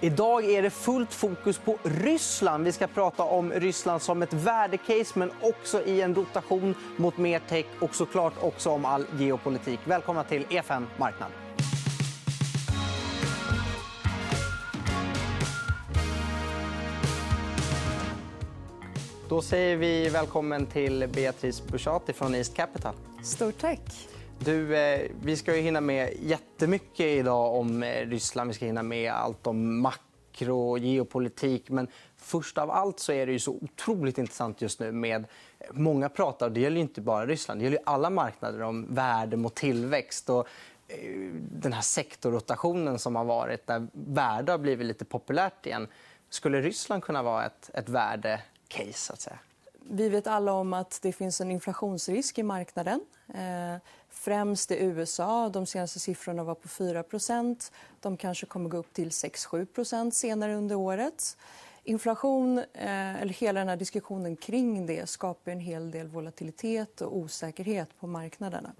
Idag är det fullt fokus på Ryssland. Vi ska prata om Ryssland som ett värdecase men också i en rotation mot mer tech och såklart också om all geopolitik. Välkomna till EFN Marknad. Då säger vi välkommen till Beatrice Bushati från East Capital. Stort tack. Du, eh, vi ska ju hinna med jättemycket idag om eh, Ryssland. Vi ska hinna med allt om makro och geopolitik. Men först av allt så är det ju så otroligt intressant just nu med... Eh, många pratar, det gäller inte bara Ryssland, det gäller alla marknader om värde mot tillväxt. Och eh, den här sektorrotationen som har varit, där värde har blivit lite populärt igen. Skulle Ryssland kunna vara ett, ett värdecase? Så att säga? Vi vet alla om att det finns en inflationsrisk i marknaden. Eh, främst i USA. De senaste siffrorna var på 4% De kanske kommer gå upp till 6-7% senare under året. Inflation, eh, eller hela den här diskussionen kring det skapar en hel del volatilitet och osäkerhet på marknaderna.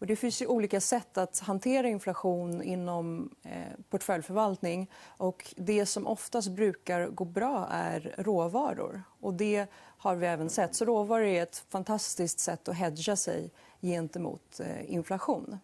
Och det finns ju olika sätt att hantera inflation inom eh, portföljförvaltning. Och det som oftast brukar gå bra är råvaror. Och det har vi även sett. Så råvaror är ett fantastiskt sätt att hedga sig gentemot eh, inflation.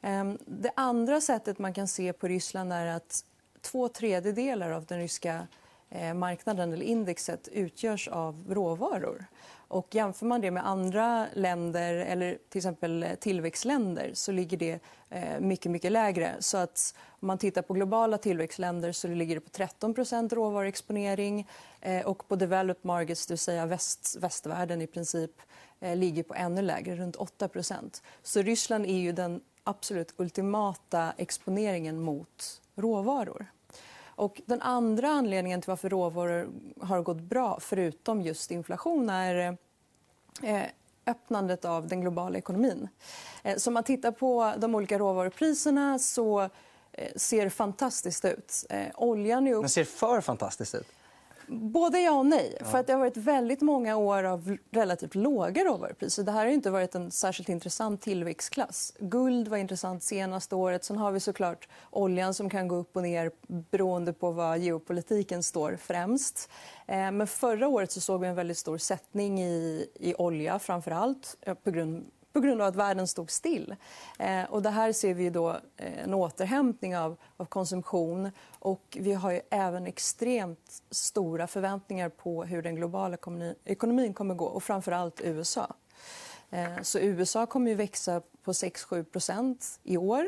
Eh, det andra sättet man kan se på Ryssland är att två tredjedelar av den ryska eh, marknaden eller indexet utgörs av råvaror. Och jämför man det med andra länder eller till exempel eh, tillväxtländer så ligger det eh, mycket, mycket lägre. Så att om man tittar på globala tillväxtländer så ligger det på 13 råvaruexponering. Eh, och på developed markets, det vill säga väst, västvärlden i princip, ligger på ännu lägre, runt 8% Så Ryssland är ju den absolut ultimata exponeringen mot råvaror. Och den andra anledningen till varför råvaror har gått bra förutom just inflation är eh, öppnandet av den globala ekonomin. Eh, så om man tittar på de olika råvarupriserna så eh, ser det fantastiskt ut. Oljan är upp... Men ser för fantastiskt ut? Både ja och nej. För att det har varit väldigt många år av relativt låga råvarupriser. Det här har inte varit en särskilt intressant tillväxtklass. Guld var intressant senaste året. Sen har vi såklart oljan som kan gå upp och ner beroende på vad geopolitiken står främst. Eh, men förra året så såg vi en väldigt stor sättning i, i olja, framför allt på grund på grund av att världen stod still. Eh, och det här ser vi då eh, en återhämtning av, av konsumtion. Och vi har även extremt stora förväntningar på hur den globala ekonomin kommer att gå, och framför allt USA. Eh, så USA kommer att växa på 6-7% i år.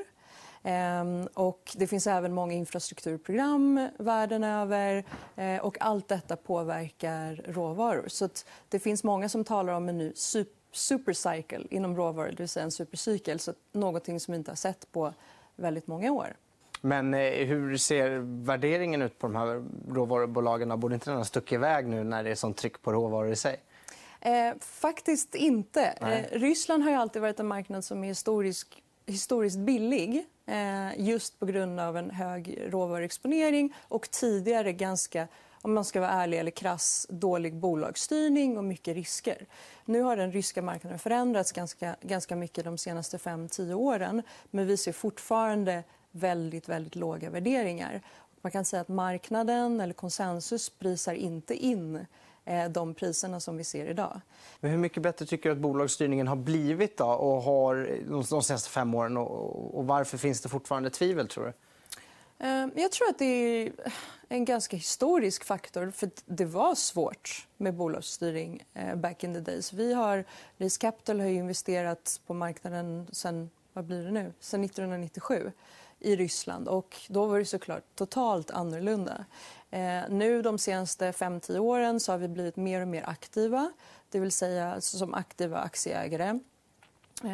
Eh, och det finns även många infrastrukturprogram världen över. Eh, och allt detta påverkar råvaror. Så det finns många som talar om en ny super supercycle inom råvaror, det vill säga en supercykel. Så någonting som vi inte har sett på väldigt många år. Men eh, hur ser värderingen ut på de här råvarubolagen? Borde inte den ha stuckit iväg nu när det är sånt tryck på råvaror i sig? Eh, faktiskt inte. Eh, Ryssland har alltid varit en marknad som är historisk, historiskt billig eh, just på grund av en hög råvaruexponering och tidigare ganska om man ska vara ärlig eller krass, dålig bolagsstyrning och mycket risker. Nu har den ryska marknaden förändrats ganska, ganska mycket de senaste 5-10 åren. Men vi ser fortfarande väldigt, väldigt låga värderingar. Man kan säga att marknaden eller konsensus prisar inte in eh, de priserna som vi ser idag. Men hur mycket bättre tycker du att bolagsstyrningen har blivit då, och har de senaste fem åren? Och varför finns det fortfarande tvivel? tror du? Eh, jag tror att det är en ganska historisk faktor. för Det var svårt med bolagsstyrning eh, back in the days. Vi har, Lease Capital har investerat på marknaden sen, vad blir det nu? sen 1997 i Ryssland. Och då var det såklart totalt annorlunda. Eh, nu de senaste 5-10 åren så har vi blivit mer och mer aktiva. Det vill säga som aktiva aktieägare.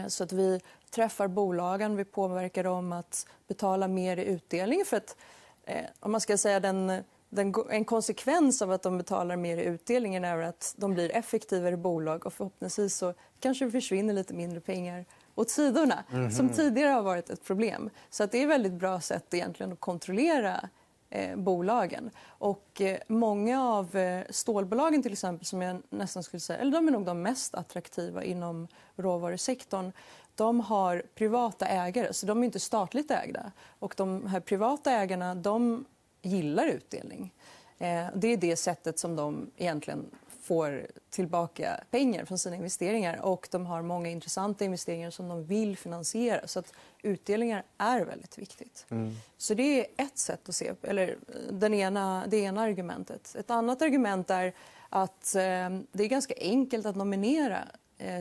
Så att vi träffar bolagen, vi påverkar dem att betala mer i utdelning. För att, eh, om man ska säga den, den, en konsekvens av att de betalar mer i utdelning är att de blir effektivare bolag och förhoppningsvis så kanske det försvinner lite mindre pengar åt sidorna, mm -hmm. som tidigare har varit ett problem. Så att det är ett väldigt bra sätt egentligen att kontrollera eh, bolagen. Och, eh, många av eh, stålbolagen till exempel, som jag nästan skulle säga, eller de är nog de mest attraktiva inom råvarusektorn de har privata ägare, så de är inte statligt ägda. Och de här privata ägarna de gillar utdelning. Eh, det är det sättet som de egentligen får tillbaka pengar från sina investeringar. och De har många intressanta investeringar som de vill finansiera. Så att Utdelningar är väldigt viktigt. Mm. Så Det är ett sätt att se eller den ena, det ena argumentet. Ett annat argument är att eh, det är ganska enkelt att nominera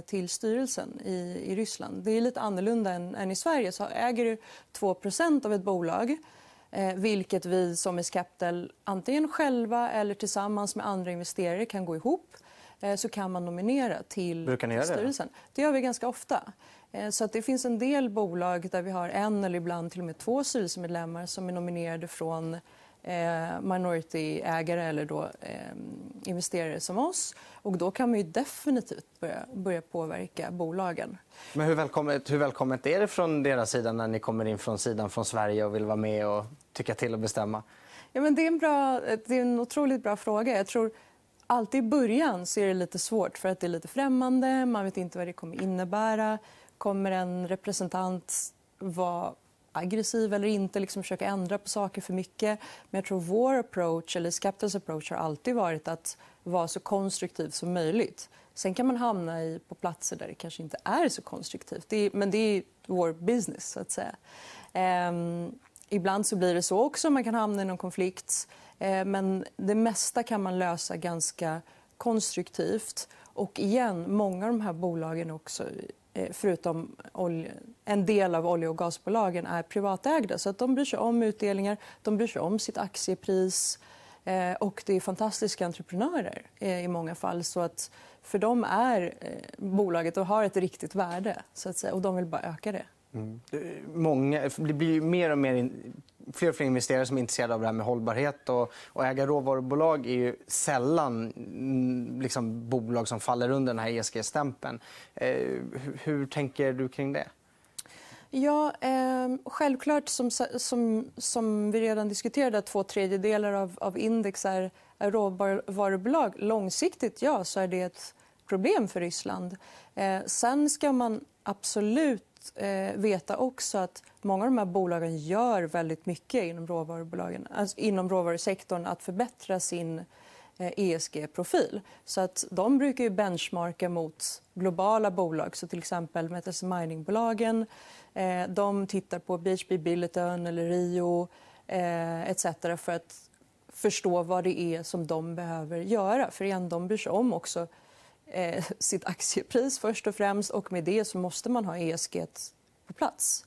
till styrelsen i, i Ryssland. Det är lite annorlunda än, än i Sverige. Så äger du 2% av ett bolag eh, vilket vi som är Capital antingen själva eller tillsammans med andra investerare kan gå ihop eh, så kan man nominera till Brukar ni göra styrelsen. Det? det gör vi ganska ofta. Eh, så att det finns en del bolag där vi har en eller ibland till och med två styrelsemedlemmar som är nominerade från eh, minority-ägare eller då, eh, investerare som oss. Och då kan man ju definitivt börja, börja påverka bolagen. Men hur välkommet, hur välkommet är det från deras sida när ni kommer in från sidan från Sverige och vill vara med och tycka till och bestämma? Ja, men det, är en bra, det är en otroligt bra fråga. Jag tror alltid i början så är det lite svårt för att det är lite främmande. Man vet inte vad det kommer innebära. Kommer en representant vara aggressiv eller inte, liksom försöka ändra på saker för mycket. Men jag tror vår approach, eller Skeptas approach har alltid varit att vara så konstruktiv som möjligt. Sen kan man hamna i, på platser där det kanske inte är så konstruktivt. Det är, men det är vår business, så att säga. Ehm, ibland så blir det så också. Man kan hamna i någon konflikt. Ehm, men det mesta kan man lösa ganska konstruktivt. Och igen, många av de här bolagen också Eh, förutom en del av olje och gasbolagen är privatägda. Så att de bryr sig om utdelningar, de bryr sig om sitt aktiepris. Eh, och det är fantastiska entreprenörer eh, i många fall. Så att för dem är bolaget och har ett riktigt värde så att säga, och de vill bara öka det. Mm. Många, det blir mer och mer fler och fler investerare som är intresserade av det här med hållbarhet. Och, och äga råvarubolag är ju sällan mm, liksom, bolag som faller under den här ESG-stämpeln. Eh, hur, hur, tänker du kring det? Ja, eh, självklart, som, som, som vi redan diskuterade, att två tredjedelar av, av index är, är råvarubolag. Långsiktigt ja, så är det ett problem för Ryssland. Eh, sen ska man absolut eh, veta också att många av de här bolagen gör väldigt mycket inom, råvarubolagen, alltså inom råvarusektorn att förbättra sin eh, ESG-profil. Så att de brukar ju benchmarka mot globala bolag. Så till exempel Metals Mining-bolagen eh, de tittar på BHP Billiton eller Rio eh, etc. för att förstå vad det är som de behöver göra. För igen, de bryr sig om också eh, sitt aktiepris först och främst och med det så måste man ha ESG på plats.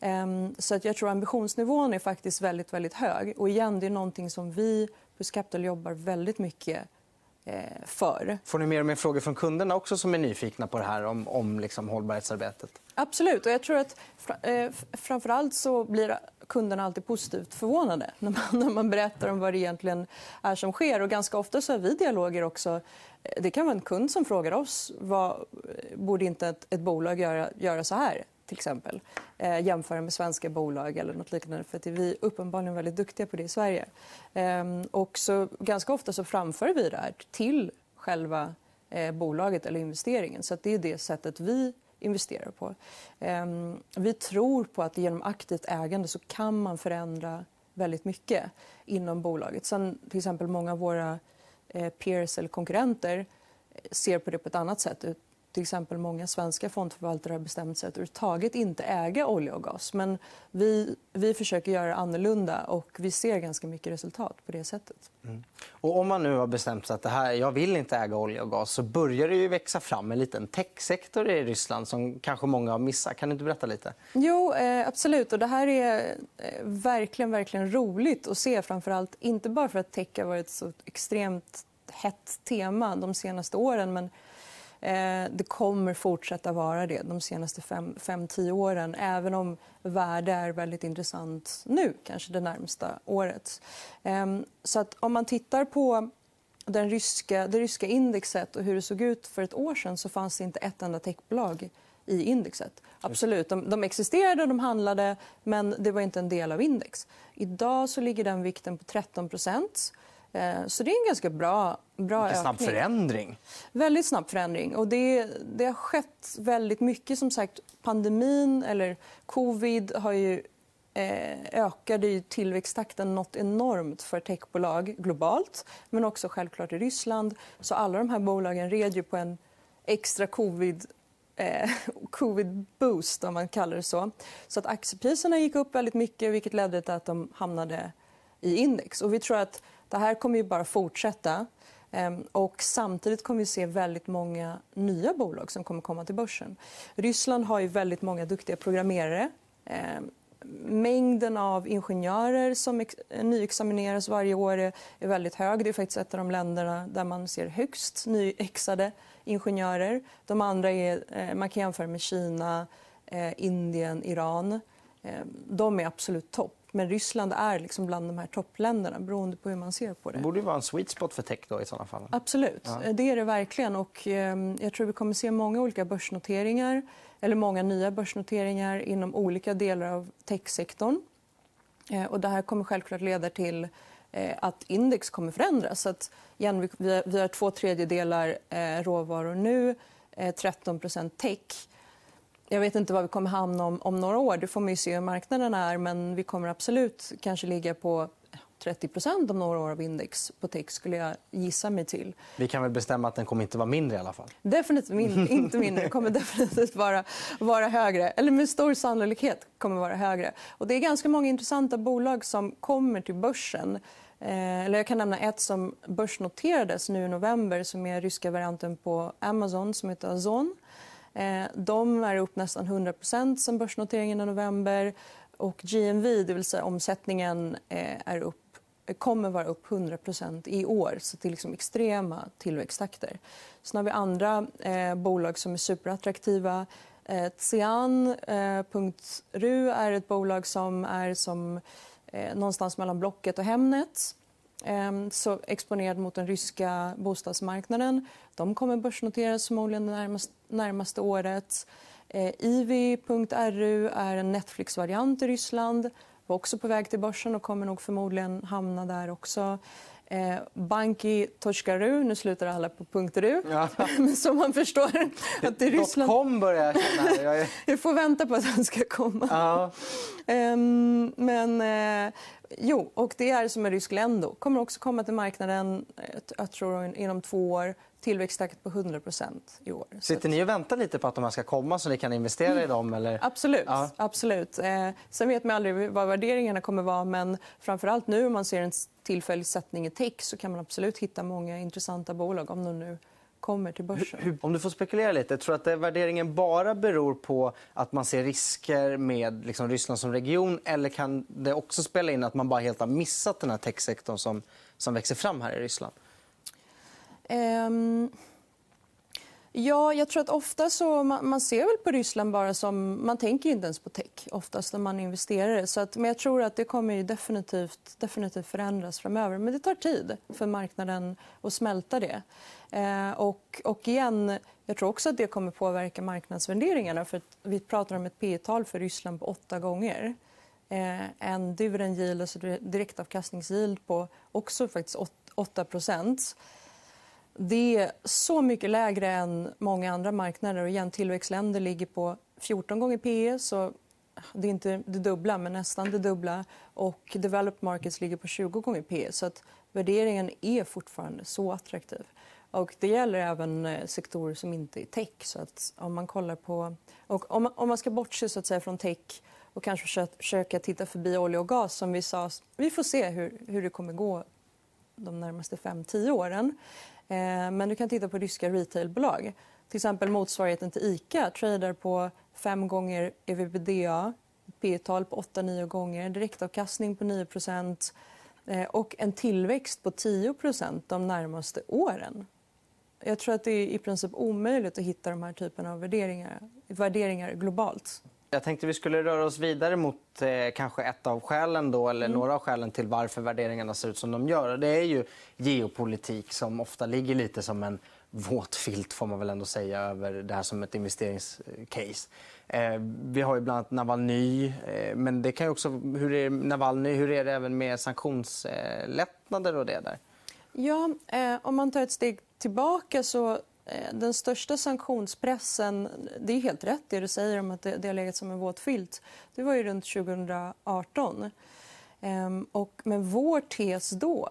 Ehm, så att jag tror ambitionsnivån är faktiskt väldigt, väldigt hög. Och igen, det är någonting som vi på Capital jobbar väldigt mycket eh, för. Får ni mer och mer frågor från kunderna också som är nyfikna på det här om, om liksom hållbarhetsarbetet? Absolut. Och jag tror att eh, framför allt så blir kunderna alltid positivt förvånade när man, när man berättar om vad det egentligen är som sker. Och ganska ofta så har vi dialoger också eh, det kan vara en kund som frågar oss vad eh, borde inte ett, ett bolag göra, göra så här till exempel. Eh, jämföra med svenska bolag eller något liknande. För att vi är uppenbarligen väldigt duktiga på det i Sverige. Eh, och så, ganska ofta så framför vi det här till själva eh, bolaget eller investeringen. Så det är det sättet vi investerar på. Ehm, vi tror på att genom aktivt ägande så kan man förändra väldigt mycket inom bolaget. Sen, till exempel många av våra eh, peers eller konkurrenter ser på det på ett annat sätt. Till exempel Många svenska fondförvaltare har bestämt sig att överhuvudtaget inte äga olja och gas. Men vi, vi försöker göra det annorlunda och vi ser ganska mycket resultat på det sättet. Mm. Och om man nu har bestämt sig att det här, jag vill inte äga olja och gas så börjar det ju växa fram en liten techsektor i Ryssland som kanske många har missat. Kan du inte berätta lite? Jo, eh, absolut. Och det här är eh, verkligen, verkligen roligt att se. Framförallt, inte bara för att tech har varit ett så extremt hett tema de senaste åren. Men det kommer fortsätta vara det de senaste 5-10 åren även om värde är väldigt intressant nu, kanske det närmsta året. Ehm, så att om man tittar på den ryska, det ryska indexet och hur det såg ut för ett år sen så fanns det inte ett enda techbolag i indexet. Absolut, de, de existerade och de handlade, men det var inte en del av index. Idag så ligger den vikten på 13 Eh, så det är en ganska bra, bra ökning. snabb förändring. Väldigt snabb förändring. Och det, det har skett väldigt mycket. Som sagt, pandemin, eller covid, har ju eh, ökade tillväxttakten något enormt för techbolag globalt men också självklart i Ryssland. Så alla de här bolagen red ju på en extra covid eh, covid-boost, om man kallar det så. så att aktiepriserna gick upp väldigt mycket, vilket ledde till att de hamnade i index. Och vi tror att det här kommer ju bara fortsätta. Ehm, och samtidigt kommer vi se väldigt många nya bolag som kommer komma till börsen. Ryssland har ju väldigt många duktiga programmerare. Ehm, mängden av ingenjörer som nyexamineras varje år är väldigt hög. Det är faktiskt ett av de länderna där man ser högst nyexade ingenjörer. De andra är, eh, man kan jämföra med Kina, eh, Indien, Iran. Ehm, de är absolut topp. Men Ryssland är liksom bland de här toppländerna beroende på hur man ser på det. Det borde vara en sweet spot för tech då, i sådana fall. Absolut. Ja. Det är det verkligen. Och, eh, jag tror vi kommer se många olika börsnoteringar eller många nya börsnoteringar inom olika delar av techsektorn. Eh, och det här kommer självklart leda till eh, att index kommer förändras. Så att, igen, vi, vi har två tredjedelar eh, råvaror nu, eh, 13% tech. Jag vet inte vad vi kommer hamna om, om några år. Det får man se hur marknaden är. Men vi kommer absolut kanske ligga på 30% om några år av index på tech skulle jag gissa mig till. Vi kan väl bestämma att den kommer inte vara mindre i alla fall? Definitivt min inte mindre. Den kommer definitivt vara, vara högre. Eller med stor sannolikhet kommer vara högre. Och det är ganska många intressanta bolag som kommer till börsen. Eh, eller jag kan nämna ett som börsnoterades nu i november som är ryska varianten på Amazon som heter Ozon. Eh, de är upp nästan 100% sen börsnoteringen i november. Och GMV, det vill säga omsättningen, eh, är upp kommer vara upp 100 i år. Så det är liksom extrema tillväxttakter. Sen har vi andra eh, bolag som är superattraktiva. Eh, Xian.ru eh, är ett bolag som är som, eh, någonstans mellan Blocket och Hemnet. Ehm, så exponerad mot den ryska bostadsmarknaden. De kommer börsnoteras förmodligen det närmaste, närmaste året. Eh, Ivi.ru är en Netflix-variant i Ryssland. var också på väg till börsen och kommer nog förmodligen hamna där också. Eh, Banki Toshkaru, nu slutar alla på .ru. Ja. Som man förstår att i Ryssland... .com börjar jag känna. Jag, är... jag får vänta på att den ska komma. Ja. Eh, men eh, jo, och det är som en rysk Lendo. kommer också komma till marknaden eh, jag tror, inom två år tillväxttakt på 100 i år. Sitter ni och väntar lite på att de här ska komma så ni kan investera i dem? Eller? Absolut. Ja. absolut. Eh, sen vet man aldrig vad värderingarna kommer vara. Men framförallt nu om man ser en tillfällig sättning i tech så kan man absolut hitta många intressanta bolag om de nu kommer till börsen. Om du får spekulera lite, tror du att värderingen bara beror på att man ser risker med liksom, Ryssland som region eller kan det också spela in att man bara helt har missat den här techsektorn som, som växer fram här i Ryssland? Um... Ja, jag tror att ofta så man, man, ser väl på Ryssland bara som... Man tänker inte ens på tech oftast när man investerar. Så att, men jag tror att det kommer definitivt, definitivt förändras framöver. Men det tar tid för marknaden att smälta det. Eh, och, och igen, jag tror också att det kommer påverka marknadsvärderingarna. För vi pratar om ett P tal för Ryssland på åtta gånger. Eh, en dividend yield, alltså direktavkastningsyield på också faktiskt 8 det är så mycket lägre än många andra marknader. Och igen, tillväxtländer ligger på 14 gånger PE. så det är inte det dubbla, men nästan det dubbla. Och developed markets ligger på 20 gånger PE. så att värderingen är fortfarande så attraktiv. Och det gäller även eh, sektorer som inte är tech. Så att om man kollar på... Och om, man, om man ska bortse så att säga, från tech och kanske försöka titta förbi olja och gas som vi sa. Vi får se hur, hur det kommer gå de närmaste 5-10 åren. Eh, men du kan titta på ryska retailbolag. Till exempel motsvarigheten till Ica tradar på fem gånger ebitda, P tal på 8-9 gånger, direktavkastning på 9 eh, och en tillväxt på 10% de närmaste åren. Jag tror att det är i princip omöjligt att hitta de här typen av värderingar, värderingar globalt. Jag tänkte vi skulle röra oss vidare mot eh, kanske ett av skälen då, eller mm. några av skälen till varför värderingarna ser ut som de gör. Det är ju geopolitik som ofta ligger lite som en våt filt får man väl ändå säga över det här som ett investeringscase. Eh, vi har ju bland annat Navalny, eh, men det kan också hur är Navalny, hur är det även med sanktionslättnader och det där? Ja, eh, om man tar ett steg tillbaka så Eh, den största sanktionspressen, det är helt rätt det du säger om att det, det har legat som en våt filt, det var ju runt 2018. Ehm, och, men vår tes då,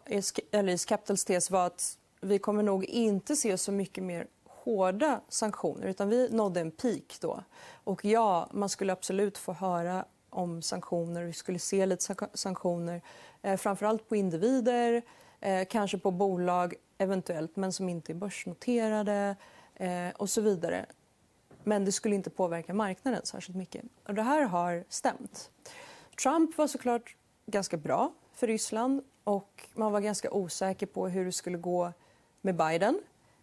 eller Capitals tes var att vi kommer nog inte se så mycket mer hårda sanktioner. utan Vi nådde en peak då. Och ja, man skulle absolut få höra om sanktioner. Vi skulle se lite sanktioner, eh, framförallt på individer, eh, kanske på bolag eventuellt, men som inte är börsnoterade eh, och så vidare. Men det skulle inte påverka marknaden särskilt mycket. Och det här har stämt. Trump var såklart ganska bra för Ryssland och man var ganska osäker på hur det skulle gå med Biden.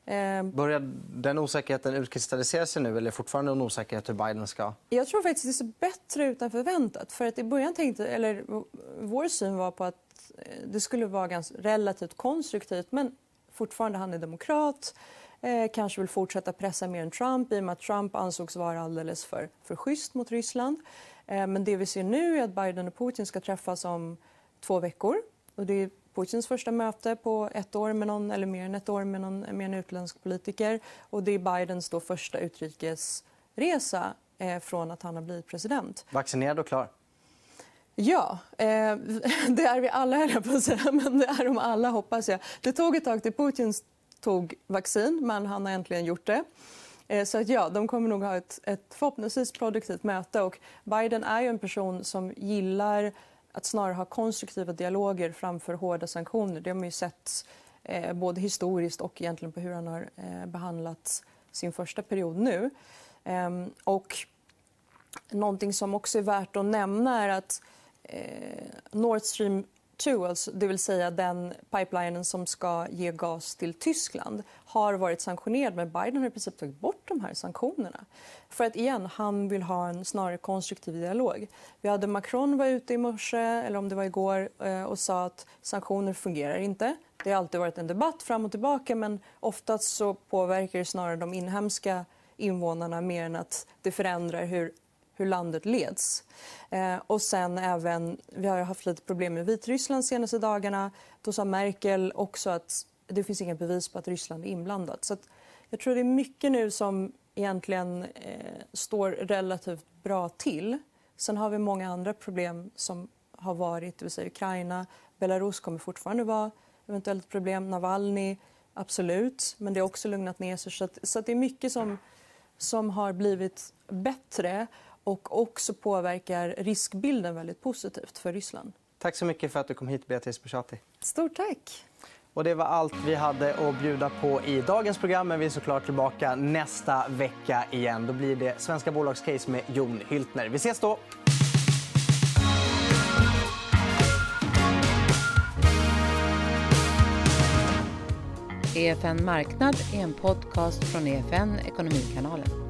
Eh, Börjar den osäkerheten utkristallisera sig nu eller är fortfarande en osäkerhet hur Biden ska... Jag tror faktiskt det ser bättre ut än förväntat. För att I början tänkte, eller vår syn var på att eh, det skulle vara ganska relativt konstruktivt. Men fortfarande han är demokrat. Eh, kanske vill fortsätta pressa mer än Trump i och med att Trump ansågs vara alldeles för, för schysst mot Ryssland. Eh, men det vi ser nu är att Biden och Putin ska träffas om två veckor. Och det är Putins första möte på ett år med någon, eller mer än ett år med, någon, med en utländsk politiker. Och det är Bidens då första utrikesresa eh, från att han har blivit president. Vaccinerad och klar? Ja, eh, det är vi alla, höll jag på att säga. Men det är de alla, hoppas jag. Det tog ett tag till Putin tog vaccin, men han har äntligen gjort det. Eh, så att ja, de kommer nog ha ett, ett förhoppningsvis produktivt möte. Och Biden är ju en person som gillar att snarare ha konstruktiva dialoger framför hårda sanktioner. Det har man ju sett eh, både historiskt och egentligen på hur han har eh, behandlat sin första period nu. Eh, och någonting som också är värt att nämna är att Eh, Nord Stream 2, alltså, det vill säga den pipelinen som ska ge gas till Tyskland har varit sanktionerad, men Biden har i princip tagit bort de här sanktionerna. För att igen, han vill ha en snarare konstruktiv dialog. Vi hade Macron var ute i morse, eller om det var igår, eh, och sa att sanktioner fungerar inte. Det har alltid varit en debatt fram och tillbaka, men oftast så påverkar det snarare de inhemska invånarna mer än att det förändrar hur hur landet leds. Eh, och sen även, vi har haft lite problem med Vitryssland de senaste dagarna. Då sa Merkel också att det finns inga bevis på att Ryssland är inblandat. Så jag tror det är mycket nu som egentligen eh, står relativt bra till. Sen har vi många andra problem som har varit, det vill säga Ukraina. Belarus kommer fortfarande vara eventuellt problem. Navalny, absolut. Men det har också lugnat ner sig. Så, att, så att det är mycket som, som har blivit bättre och också påverkar riskbilden väldigt positivt för Ryssland. Tack så mycket för att du kom hit, Beatrice Buschati. Stort tack. Och det var allt vi hade att bjuda på i dagens program. Men vi är såklart tillbaka nästa vecka igen. Då blir det Svenska bolagscase med Jon Hyltner. Vi ses då! EFN Marknad är en podcast från EFN Ekonomikanalen.